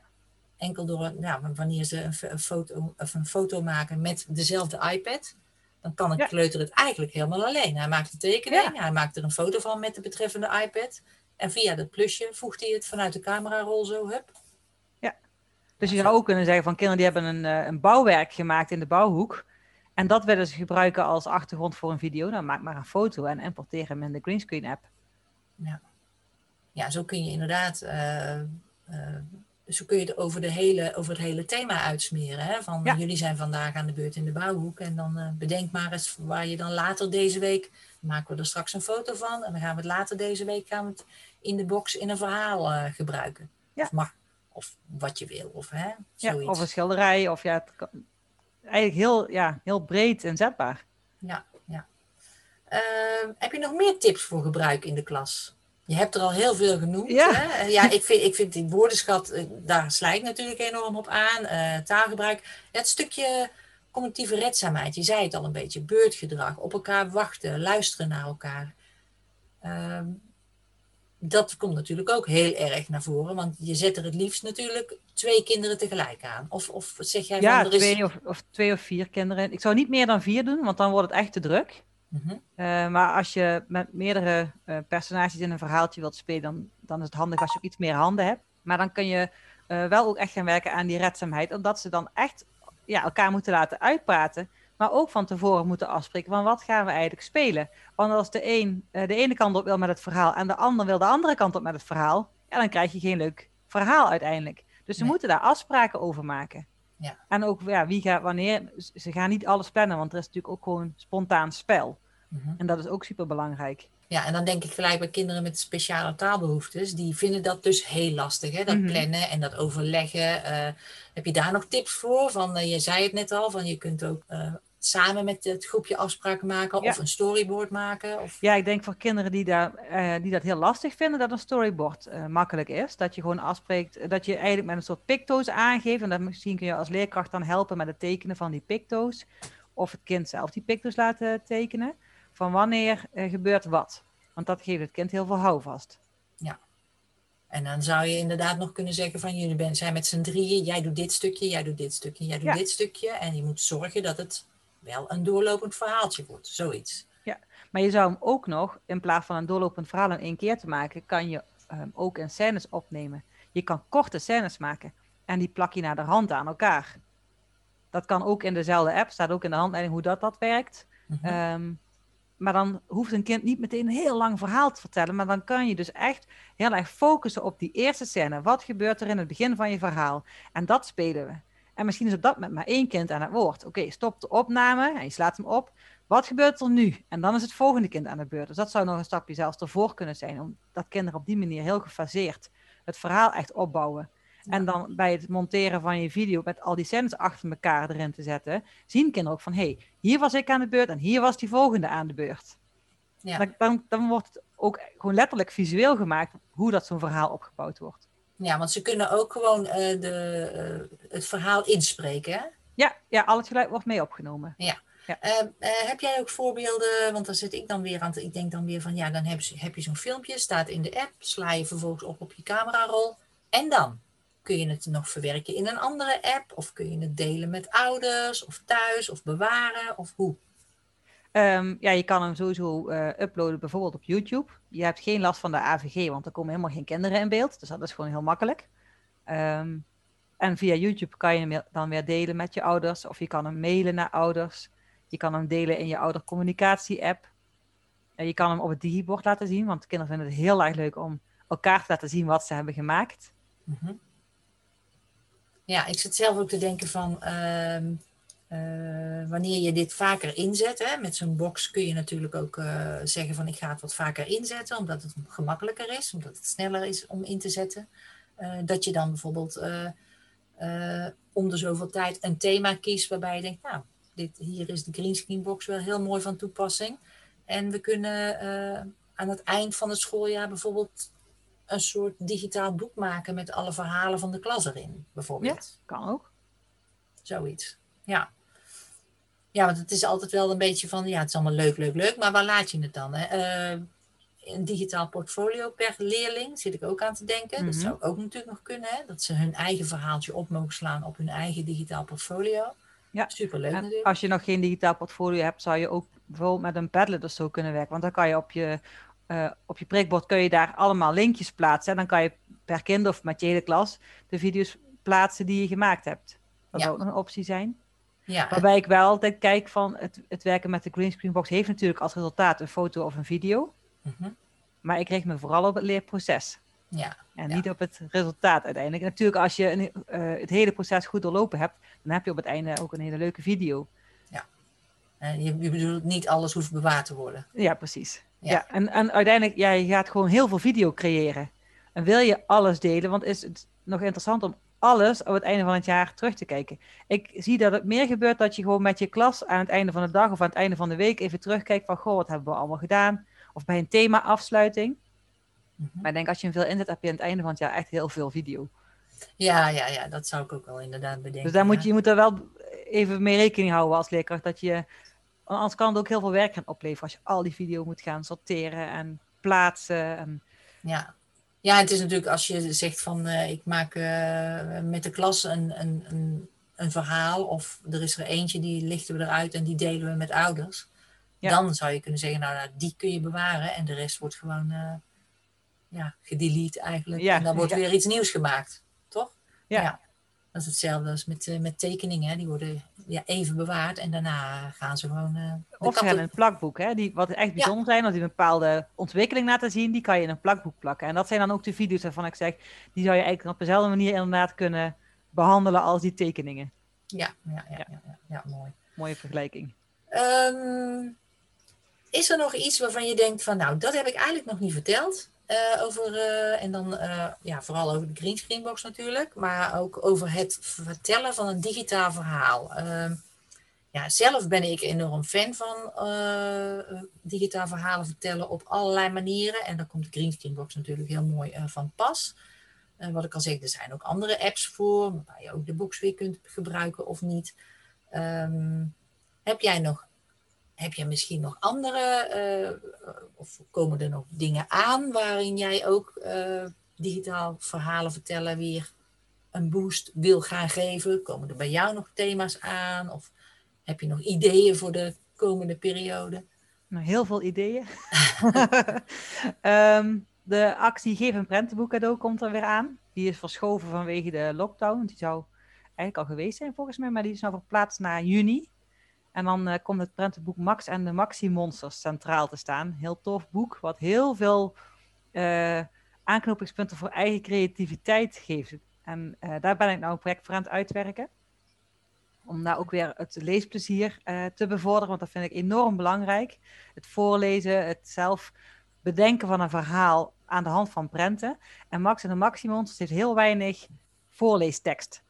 Enkel door, ja, wanneer ze een, foto, of een foto maken met dezelfde iPad, dan kan een Ja. kleuter het eigenlijk helemaal alleen. Hij maakt de tekening, hij maakt er een foto van met de betreffende iPad. En via dat plusje voegt hij het vanuit de camerarol zo, hup. Dus je zou ook kunnen zeggen van kinderen die hebben een, eh, een bouwwerk gemaakt in de bouwhoek. En dat willen ze gebruiken als achtergrond voor een video. Dan maak maar een foto en importeer hem in de greenscreen app. Ja, zo kun je inderdaad, eh, eh, zo kun je het over, de hele, over het hele thema uitsmeren. Hè? Van Ja. jullie zijn vandaag aan de beurt in de bouwhoek en dan eh, bedenk maar eens waar je dan later deze week, maken we er straks een foto van en dan gaan we het later deze week gaan we het in de box in een verhaal gebruiken. Ja. Of mag, of wat je wil, of hè, Ja, zoiets. of een schilderij. Of ja, het kan, eigenlijk heel, ja, heel breed inzetbaar. Ja, ja. Ehm, heb je nog meer tips voor gebruik in de klas? Je hebt er al heel veel genoemd. Ja. Hè? Ja ik, vind, ik vind die woordenschat, eh, daar ik natuurlijk enorm op aan. Eh, taalgebruik. Ja, het stukje cognitieve redzaamheid, je zei het al een beetje. Beurtgedrag, op elkaar wachten, luisteren naar elkaar. Ehm, dat komt natuurlijk ook heel erg naar voren. Want je zet er het liefst natuurlijk twee kinderen tegelijk aan. Of, of zeg jij Ja, is... twee of, of twee of vier kinderen. Ik zou niet meer dan vier doen, want dan wordt het echt te druk. Mhm. Eh, maar als je met meerdere eh, personages in een verhaaltje wilt spelen, dan, dan is het handig als je ook iets meer handen hebt. Maar dan kun je eh, wel ook echt gaan werken aan die redzaamheid. Omdat ze dan echt ja, elkaar moeten laten uitpraten. Maar ook van tevoren moeten afspreken van wat gaan we eigenlijk spelen. Want als de een eh, de ene kant op wil met het verhaal en de ander wil de andere kant op met het verhaal, ja, dan krijg je geen leuk verhaal uiteindelijk. Dus ze Nee. moeten daar afspraken over maken. Ja. En ook ja, wie gaat wanneer. Ze gaan niet alles plannen, want er is natuurlijk ook gewoon spontaan spel. Mhm. En dat is ook super belangrijk. Ja, en dan denk ik gelijk bij kinderen met speciale taalbehoeftes. Die vinden dat dus heel lastig, hè? dat Mhm. plannen en dat overleggen. Eh, heb je daar nog tips voor? Van, eh, je zei het net al, van je kunt ook eh, samen met het groepje afspraken maken Ja. of een storyboard maken. Of... Ja, ik denk voor kinderen die, daar, die dat heel lastig vinden, dat een storyboard makkelijk is. Dat je gewoon afspreekt, dat je eigenlijk met een soort picto's aangeeft. En dat misschien kun je als leerkracht dan helpen met het tekenen van die picto's. Of het kind zelf die picto's laten tekenen. Van wanneer eh, gebeurt wat. Want dat geeft het kind heel veel houvast. En dan zou je inderdaad nog kunnen zeggen van jullie bent, zijn met z'n drieën. Jij doet dit stukje, jij doet dit stukje, jij doet Ja. dit stukje. En je moet zorgen dat het wel een doorlopend verhaaltje wordt. Zoiets. Maar je zou hem ook nog, in plaats van een doorlopend verhaal in één keer te maken, kan je hem ook in scènes opnemen. Je kan korte scènes maken en die plak je naar de hand aan elkaar. Dat kan ook in dezelfde app, staat ook in de handleiding hoe dat, dat werkt. Mhm. Ehm, maar dan hoeft een kind niet meteen een heel lang verhaal te vertellen, maar dan kan je dus echt heel erg focussen op die eerste scène. Wat gebeurt er in het begin van je verhaal? En dat spelen we. En misschien is op dat moment maar één kind aan het woord. Oké, stop de opname en je slaat hem op. Wat gebeurt er nu? En dan is het volgende kind aan de beurt. Dus dat zou nog een stapje zelfs ervoor kunnen zijn, omdat kinderen op die manier heel gefaseerd het verhaal echt opbouwen. En dan bij het monteren van je video met al die scènes achter elkaar erin te zetten, zien kinderen ook van, hé, hey, hier was ik aan de beurt en hier was die volgende aan de beurt. Ja. Dan, dan, dan wordt het ook gewoon letterlijk visueel gemaakt hoe dat zo'n verhaal opgebouwd wordt. Ja, want ze kunnen ook gewoon eh, de, eh, het verhaal inspreken. Hè? Ja, ja, al het geluid wordt mee opgenomen. Ja. Ja. Eh, eh, heb jij ook voorbeelden? Want dan zit ik dan weer aan te, ik denk dan weer van ja, dan heb heb je zo'n filmpje, staat in de app, sla je vervolgens op op je camerarol. En dan kun je het nog verwerken in een andere app, of kun je het delen met ouders, of thuis, of bewaren, of hoe? Ehm, ja, je kan hem sowieso eh, uploaden bijvoorbeeld op YouTube. Je hebt geen last van de AVG, want er komen helemaal geen kinderen in beeld. Dus dat is gewoon heel makkelijk. Ehm, en via YouTube kan je hem dan weer delen met je ouders. Of je kan hem mailen naar ouders. Je kan hem delen in je oudercommunicatie-app. En je kan hem op het digibord laten zien, want kinderen vinden het heel erg leuk om elkaar te laten zien wat ze hebben gemaakt. Mhm. Ja, ik zit zelf ook te denken van ehm, eh, wanneer je dit vaker inzet, hè, met zo'n box kun je natuurlijk ook eh, zeggen van ik ga het wat vaker inzetten, omdat het gemakkelijker is, omdat het sneller is om in te zetten. Eh, dat je dan bijvoorbeeld om de zoveel tijd een thema kiest waarbij je denkt, nou, dit, hier is de greenscreen box wel heel mooi van toepassing. En we kunnen aan het eind van het schooljaar bijvoorbeeld een soort digitaal boek maken met alle verhalen van de klas erin, bijvoorbeeld. Kan ook. Zoiets. Ja. Ja, want het is altijd wel een beetje van, ja, het is allemaal leuk, leuk, leuk, maar waar laat je het dan? Hè? Eh, een digitaal portfolio per leerling zit ik ook aan te denken. Dat Mhm. zou ook natuurlijk nog kunnen, hè? dat ze hun eigen verhaaltje op mogen slaan op hun eigen digitaal portfolio. Ja. Superleuk En natuurlijk. als je nog geen digitaal portfolio hebt, zou je ook bijvoorbeeld met een Padlet of zo kunnen werken. Want dan kan je op je, eh, op je prikbord kun je daar allemaal linkjes plaatsen. En dan kan je per kind of met je hele klas de video's plaatsen die je gemaakt hebt. Dat Ja. zou ook een optie zijn. Ja, Waarbij ik wel altijd kijk van het, het werken met de greenscreen box heeft natuurlijk als resultaat een foto of een video. mhm. Maar ik richt me vooral op het leerproces. ja, En Ja. niet op het resultaat uiteindelijk. Natuurlijk, als je een, eh, het hele proces goed doorlopen hebt, dan heb je op het einde ook een hele leuke video. En je, je bedoelt niet alles hoeft bewaard te worden. Ja, precies. Ja. Ja. en, en uiteindelijk, ja, je gaat gewoon heel veel video creëren. En wil je alles delen, want is het nog interessant om alles op het einde van het jaar terug te kijken. Ik zie dat het meer gebeurt dat je gewoon met je klas aan het einde van de dag of aan het einde van de week even terugkijkt van, goh, wat hebben we allemaal gedaan? Of bij een thema-afsluiting. Mhm. Maar ik denk, als je hem veel inzet, heb je aan het einde van het jaar echt heel veel video. Ja, ja, ja, dat zou ik ook wel inderdaad bedenken. Dus daar moet je, je moet er wel even mee rekening houden als leerkracht, dat je, anders kan het ook heel veel werk gaan opleveren als je al die video moet gaan sorteren en plaatsen. En, Ja. ja, het is natuurlijk als je zegt van eh, ik maak eh, met de klas een, een, een, een verhaal of er is er eentje die lichten we eruit en die delen we met ouders. Ja. Dan zou je kunnen zeggen, nou, nou die kun je bewaren en de rest wordt gewoon eh ja, gedelete eigenlijk. Ja, En dan wordt ja. weer iets nieuws gemaakt, toch? Ja. Dat is hetzelfde als met, eh, met tekeningen. Die worden ja, even bewaard en daarna gaan ze gewoon... de Of ze hebben een plakboek, hè, die, wat echt bijzonder zijn, als die een bepaalde ontwikkeling laten zien, die kan je in een plakboek plakken. En dat zijn dan ook de video's waarvan ik zeg, die zou je eigenlijk op dezelfde manier inderdaad kunnen behandelen als die tekeningen. Ja, ja, ja, ja, ja, ja, mooi. Mooie vergelijking. Ehm, is er nog iets waarvan je denkt van, nou, dat heb ik eigenlijk nog niet verteld? Eh, over, eh, en dan eh, ja, vooral over de greenscreenbox natuurlijk, maar ook over het vertellen van een digitaal verhaal. Ehm, ja, zelf ben ik enorm fan van digitaal verhalen vertellen op allerlei manieren. En daar komt de greenscreenbox natuurlijk heel mooi van pas. Wat ik al zeg, er zijn ook andere apps voor, waar je ook de box weer kunt gebruiken of niet. Ehm, heb jij nog heb je misschien nog andere, eh, of komen er nog dingen aan waarin jij ook eh, digitaal verhalen vertellen weer een boost wil gaan geven? Komen er bij jou nog thema's aan? Of heb je nog ideeën voor de komende periode? Nou, heel veel ideeën. Ehm, de actie Geef een prentenboek cadeau komt er weer aan. Die is verschoven vanwege de lockdown. Die zou eigenlijk al geweest zijn volgens mij, maar die is nou verplaatst naar juni. En dan eh, komt het prentenboek Max en de Maxi Monsters centraal te staan. Heel tof boek, wat heel veel eh, aanknopingspunten voor eigen creativiteit geeft. En eh, daar ben ik nou een project voor aan het uitwerken. Om daar ook weer het leesplezier te bevorderen, want dat vind ik enorm belangrijk. Het voorlezen, het zelf bedenken van een verhaal aan de hand van prenten. En Max en de Maxi Monsters heeft heel weinig voorleestekst.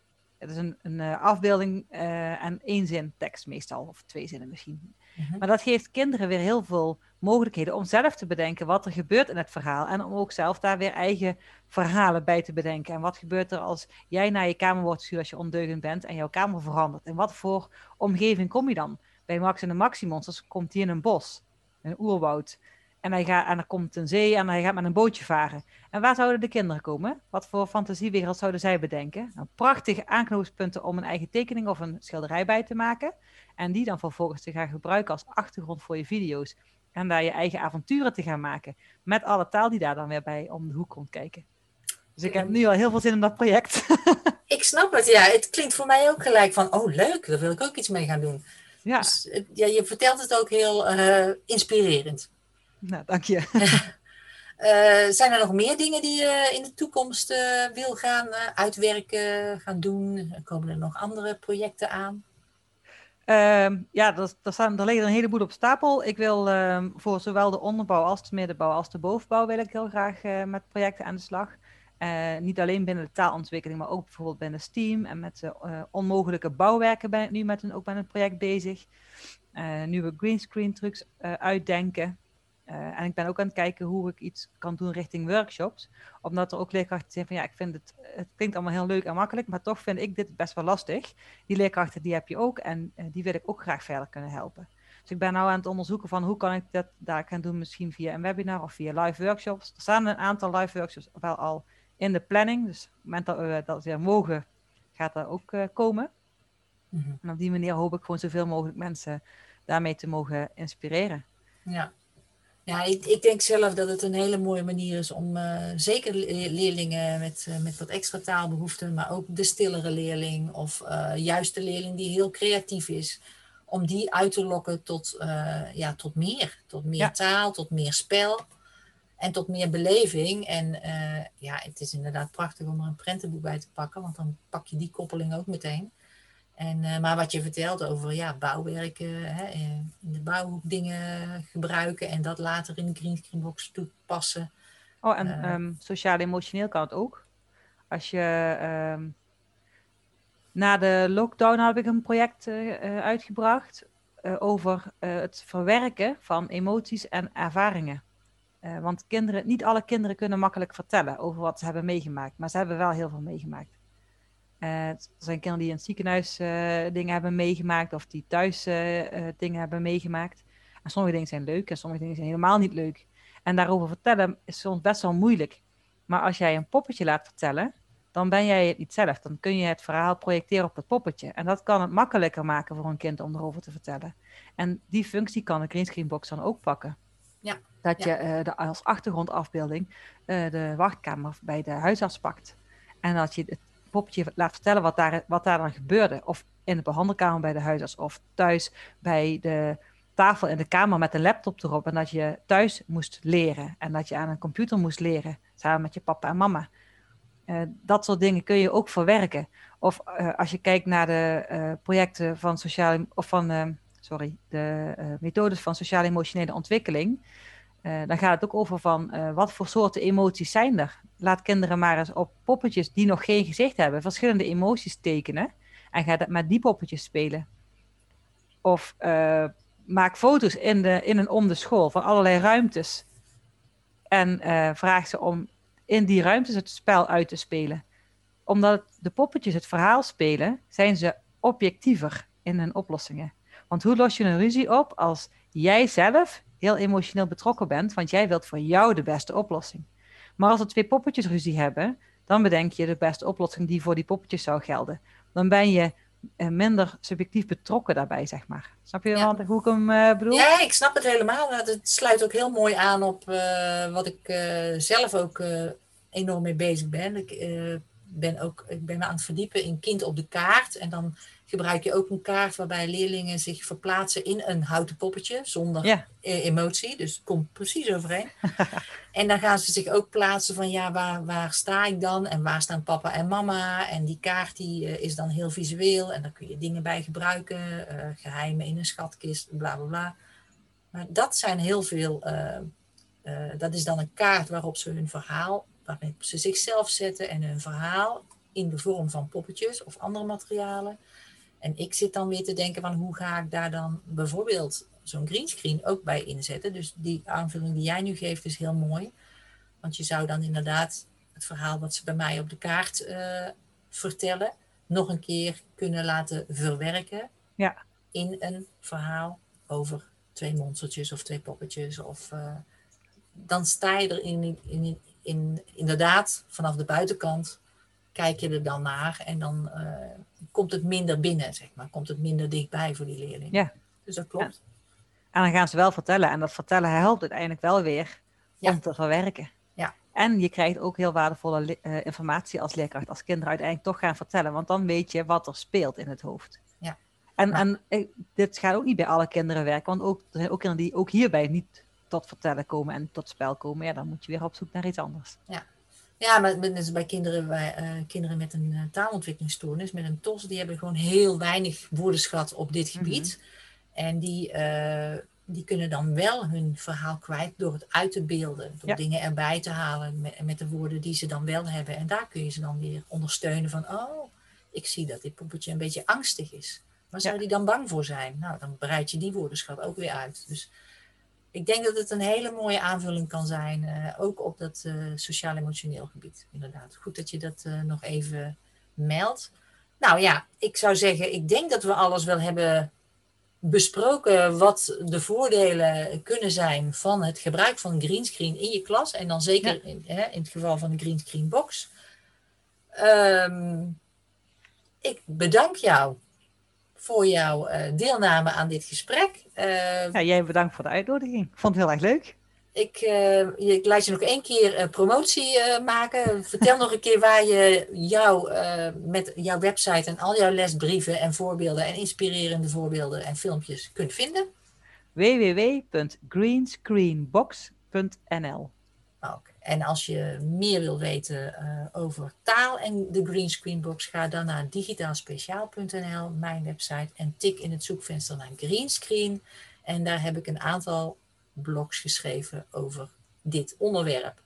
Het is een, een eh, afbeelding eh, en één zin tekst meestal, of twee zinnen misschien. Mhm. Maar dat geeft kinderen weer heel veel mogelijkheden om zelf te bedenken wat er gebeurt in het verhaal. En om ook zelf daar weer eigen verhalen bij te bedenken. En wat gebeurt er als jij naar je kamer wordt gestuurd als je ondeugend bent en jouw kamer verandert? En wat voor omgeving kom je dan? Bij Max en de Maxi-monsters komt hij in een bos, een oerwoud. En, hij gaat, en er komt een zee en hij gaat met een bootje varen. En waar zouden de kinderen komen? Wat voor fantasiewereld zouden zij bedenken? Nou, prachtige aanknopingspunten om een eigen tekening of een schilderij bij te maken. En die dan vervolgens te gaan gebruiken als achtergrond voor je video's. En daar je eigen avonturen te gaan maken. Met alle taal die daar dan weer bij om de hoek komt kijken. Dus ik heb nu al heel veel zin in dat project. ik snap het, ja. Het klinkt voor mij ook gelijk van, oh leuk, daar wil ik ook iets mee gaan doen. Ja. Dus, ja je vertelt het ook heel uh, inspirerend. Nou, dank je. Uh, zijn er nog meer dingen die je in de toekomst uh, wil gaan uh, uitwerken, gaan doen? Komen er nog andere projecten aan? Ehm, ja, er, staan, er liggen een heleboel op stapel. Ik wil ehm, voor zowel de onderbouw als de middenbouw als de bovenbouw wil ik heel graag met projecten aan de slag. niet alleen binnen de taalontwikkeling, maar ook bijvoorbeeld binnen STEAM en met onmogelijke bouwwerken ben ik nu met een, ook met een project bezig. nieuwe greenscreen trucs uitdenken. Uh, en ik ben ook aan het kijken hoe ik iets kan doen richting workshops. Omdat er ook leerkrachten zijn van ja, ik vind het, het klinkt allemaal heel leuk en makkelijk, maar toch vind ik dit best wel lastig. Die leerkrachten die heb je ook en uh, die wil ik ook graag verder kunnen helpen. Dus ik ben nu aan het onderzoeken van hoe kan ik dat daar gaan doen, misschien via een webinar of via live workshops. Er staan een aantal live workshops wel al in de planning. Dus op het moment dat we dat weer mogen, gaat dat ook uh, komen. Mm -hmm. En op die manier hoop ik gewoon zoveel mogelijk mensen daarmee te mogen inspireren. Ja, ja, ik, ik, denk zelf dat het een hele mooie manier is om uh, zeker leerlingen met, uh, met wat extra taalbehoeften, maar ook de stillere leerling of uh, juist de leerling die heel creatief is, om die uit te lokken tot, ja, tot meer. Tot meer taal, tot meer spel en tot meer beleving. En ja, het is inderdaad prachtig om er een prentenboek bij te pakken, want dan pak je die koppeling ook meteen. En, uh, maar wat je vertelt over ja, bouwwerken, hè, in de bouwhoek dingen gebruiken en dat later in de greenscreenbox toepassen. Oh, en uh, um, sociaal-emotioneel kan het ook. Als je um, na de lockdown heb ik een project uh, uitgebracht over het verwerken van emoties en ervaringen. want kinderen, niet alle kinderen kunnen makkelijk vertellen over wat ze hebben meegemaakt, maar ze hebben wel heel veel meegemaakt. Uh, er zijn kinderen die in het ziekenhuis uh, dingen hebben meegemaakt of die thuis uh, dingen hebben meegemaakt. En sommige dingen zijn leuk en sommige dingen zijn helemaal niet leuk. En daarover vertellen is soms best wel moeilijk. Maar als jij een poppetje laat vertellen, dan ben jij het niet zelf. Dan kun je het verhaal projecteren op het poppetje. En dat kan het makkelijker maken voor een kind om erover te vertellen. En die functie kan de greenscreenbox dan ook pakken. Ja. Dat ja. je de, als achtergrondafbeelding de wachtkamer bij de huisarts pakt. En dat je het poppetje laat vertellen wat daar, wat daar dan gebeurde. Of in de behandelkamer bij de huisarts of thuis bij de tafel in de kamer met de laptop erop. En dat je thuis moest leren en dat je aan een computer moest leren samen met je papa en mama. Uh, dat soort dingen kun je ook verwerken. Of uh, als je kijkt naar de uh, projecten van sociale of van sorry, de methodes van sociaal-emotionele ontwikkeling. Uh, dan gaat het ook over van uh, wat voor soorten emoties zijn er. Laat kinderen maar eens op poppetjes die nog geen gezicht hebben, verschillende emoties tekenen. En ga dat met die poppetjes spelen. Of uh, maak foto's in, de, in en om de school van allerlei ruimtes. En vraag ze om in die ruimtes het spel uit te spelen. Omdat de poppetjes het verhaal spelen, zijn ze objectiever in hun oplossingen. Want hoe los je een ruzie op als jij zelf heel emotioneel betrokken bent, want jij wilt voor jou de beste oplossing. Maar als er twee poppetjes ruzie hebben, dan bedenk je de beste oplossing die voor die poppetjes zou gelden. Dan ben je uh, minder subjectief betrokken daarbij, zeg maar. Snap je ja. hoe ik hem uh, bedoel? Ja, ik snap het helemaal. Het sluit ook heel mooi aan op uh, wat ik zelf ook enorm mee bezig ben. Ik ben ook ik ben aan het verdiepen in kind op de kaart. En dan gebruik je ook een kaart waarbij leerlingen zich verplaatsen in een houten poppetje zonder ja. emotie. Dus het komt precies overeen. en dan gaan ze zich ook plaatsen van ja, waar, waar sta ik dan? En waar staan papa en mama? En die kaart die, uh, is dan heel visueel en daar kun je dingen bij gebruiken. Uh, geheimen in een schatkist, bla bla bla. Maar dat zijn heel veel, uh, dat is dan een kaart waarop ze hun verhaal, waarmee ze zichzelf zetten en hun verhaal in de vorm van poppetjes of andere materialen en ik zit dan weer te denken van hoe ga ik daar dan bijvoorbeeld zo'n greenscreen ook bij inzetten. Dus die aanvulling die jij nu geeft is heel mooi. Want je zou dan inderdaad het verhaal wat ze bij mij op de kaart eh, vertellen, nog een keer kunnen laten verwerken Ja. in een verhaal over twee monstertjes of twee poppetjes. Of, eh, dan sta je er in, in, in, inderdaad vanaf de buitenkant, kijk je er dan naar en dan eh, komt het minder binnen, zeg maar. Komt het minder dichtbij voor die leerling. Ja. Dus dat klopt. En dan gaan ze wel vertellen. En dat vertellen helpt uiteindelijk wel weer Ja. om te verwerken. Ja. En je krijgt ook heel waardevolle le- eh, informatie als leerkracht, als kinderen uiteindelijk toch gaan vertellen. Want dan weet je wat er speelt in het hoofd. Ja. En, en eh, dit gaat ook niet bij alle kinderen werken. Want ook, er zijn ook kinderen die ook hierbij niet tot vertellen komen en tot spel komen. Ja, dan moet je weer op zoek naar iets anders. Ja, maar net als bij kinderen, bij, eh, kinderen met een eh, taalontwikkelingsstoornis, met een TOS, die hebben gewoon heel weinig woordenschat op dit gebied. En die, eh, die kunnen dan wel hun verhaal kwijt door het uit te beelden, door Ja. dingen erbij te halen met, met de woorden die ze dan wel hebben. En daar kun je ze dan weer ondersteunen van, oh, ik zie dat dit poppetje een beetje angstig is. Waar zou Ja. die dan bang voor zijn? Nou, dan breid je die woordenschat ook weer uit. Dus ik denk dat het een hele mooie aanvulling kan zijn, eh, ook op dat eh, sociaal-emotioneel gebied. Inderdaad, goed dat je dat eh, nog even meldt. Nou ja, ik zou zeggen, ik denk dat we alles wel hebben besproken wat de voordelen kunnen zijn van het gebruik van een greenscreen in je klas. En dan zeker in, hè, in het geval van de greenscreen box. Ehm, ik bedank jou voor jouw eh, deelname aan dit gesprek. Eh, Ja, jij bedankt voor de uitnodiging. Ik vond het heel erg leuk. ik, eh, je- ik laat je nog één keer promotie maken. Vertel nog een keer waar je jou met jouw website en al jouw lesbrieven en voorbeelden en inspirerende voorbeelden en filmpjes kunt vinden. www.greenscreenbox.nl Oké. En als je meer wil weten eh, over taal en de Green Screen Box, ga dan naar digitaalspeciaal.nl, mijn website, en tik in het zoekvenster naar Greenscreen. En daar heb ik een aantal blogs geschreven over dit onderwerp.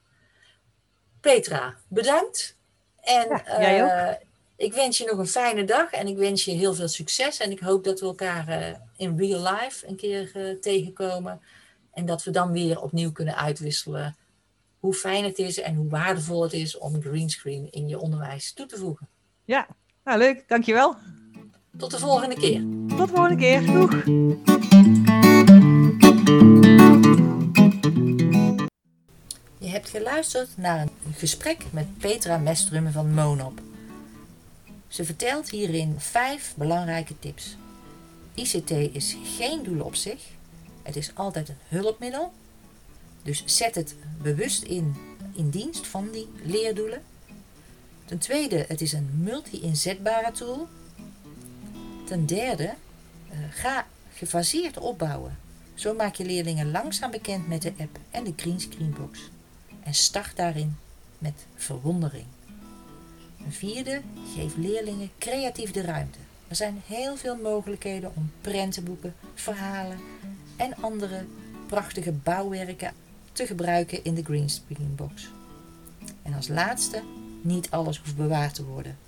Petra, bedankt. En Ja, jij ook. eh, ik wens je nog een fijne dag en ik wens je heel veel succes. En ik hoop dat we elkaar eh, in real life een keer tegenkomen. En dat we dan weer opnieuw kunnen uitwisselen hoe fijn het is en hoe waardevol het is om greenscreen in je onderwijs toe te voegen. Ja, nou leuk. Dankjewel. Tot de volgende keer. Tot de volgende keer. Doeg. Je hebt geluisterd naar een gesprek met Petra Mestrum van Monop. Ze vertelt hierin vijf belangrijke tips. ICT is geen doel op zich. Het is altijd een hulpmiddel. Dus zet het bewust in in dienst van die leerdoelen. Ten tweede, het is een multi-inzetbare tool. Ten derde, eh, ga gefaseerd opbouwen. Zo maak je leerlingen langzaam bekend met de app en de greenscreenbox. En start daarin met verwondering. Een vierde, geef leerlingen creatief de ruimte. Er zijn heel veel mogelijkheden om prentenboeken, verhalen en andere prachtige bouwwerken te gebruiken in de greenscreenbox. En als laatste, niet alles hoeft bewaard te worden.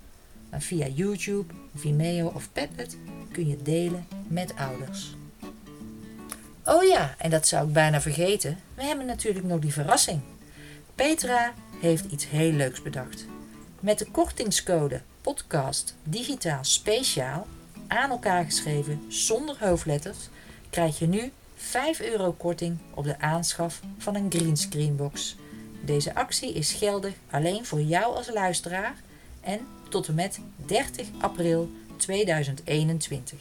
Maar via YouTube, Vimeo of Padlet kun je delen met ouders. Oh ja, en dat zou ik bijna vergeten. We hebben natuurlijk nog die verrassing. Petra heeft iets heel leuks bedacht. Met de kortingscode podcast digitaal speciaal aan elkaar geschreven zonder hoofdletters krijg je nu 5 euro korting op de aanschaf van een greenscreenbox. Deze actie is geldig alleen voor jou als luisteraar en tot en met 30 april 2021.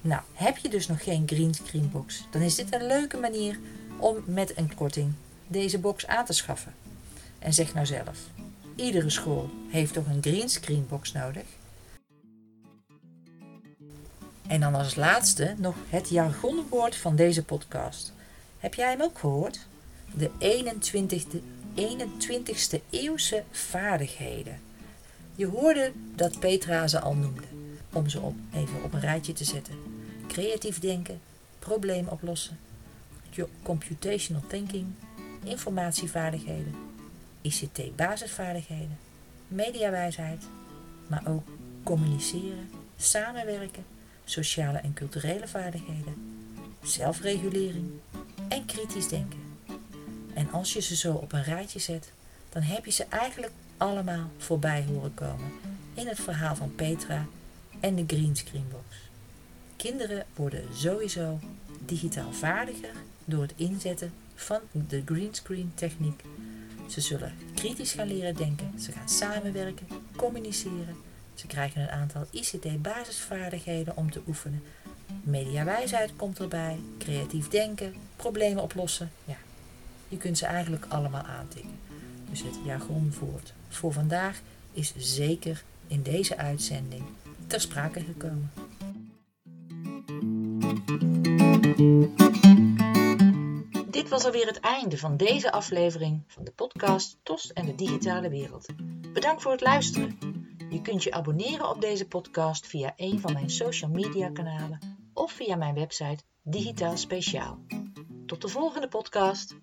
Nou, heb je dus nog geen greenscreenbox, dan is dit een leuke manier om met een korting deze box aan te schaffen. En zeg nou zelf, iedere school heeft toch een greenscreenbox nodig? En dan als laatste nog het jargonwoord van deze podcast. Heb jij hem ook gehoord? De 21ste, 21ste eeuwse vaardigheden. Je hoorde dat Petra ze al noemde, om ze op, even op een rijtje te zetten. Creatief denken, probleem oplossen, computational thinking, informatievaardigheden, ICT basisvaardigheden, mediawijsheid, maar ook communiceren, samenwerken, sociale en culturele vaardigheden, zelfregulering en kritisch denken. En als je ze zo op een rijtje zet, dan heb je ze eigenlijk allemaal voorbij horen komen in het verhaal van Petra en de greenscreenbox. Kinderen worden sowieso digitaal vaardiger door het inzetten van de greenscreen techniek. Ze zullen kritisch gaan leren denken, ze gaan samenwerken, communiceren. Ze krijgen een aantal ICT-basisvaardigheden om te oefenen. Mediawijsheid komt erbij, creatief denken, problemen oplossen. Ja, je kunt ze eigenlijk allemaal aantikken. Dus het jargonwoord voor vandaag is zeker in deze uitzending ter sprake gekomen. Dit was alweer het einde van deze aflevering van de podcast TOS en de digitale wereld. Bedankt voor het luisteren. Je kunt je abonneren op deze podcast via een van mijn social media kanalen of via mijn website Digitaal Speciaal. Tot de volgende podcast.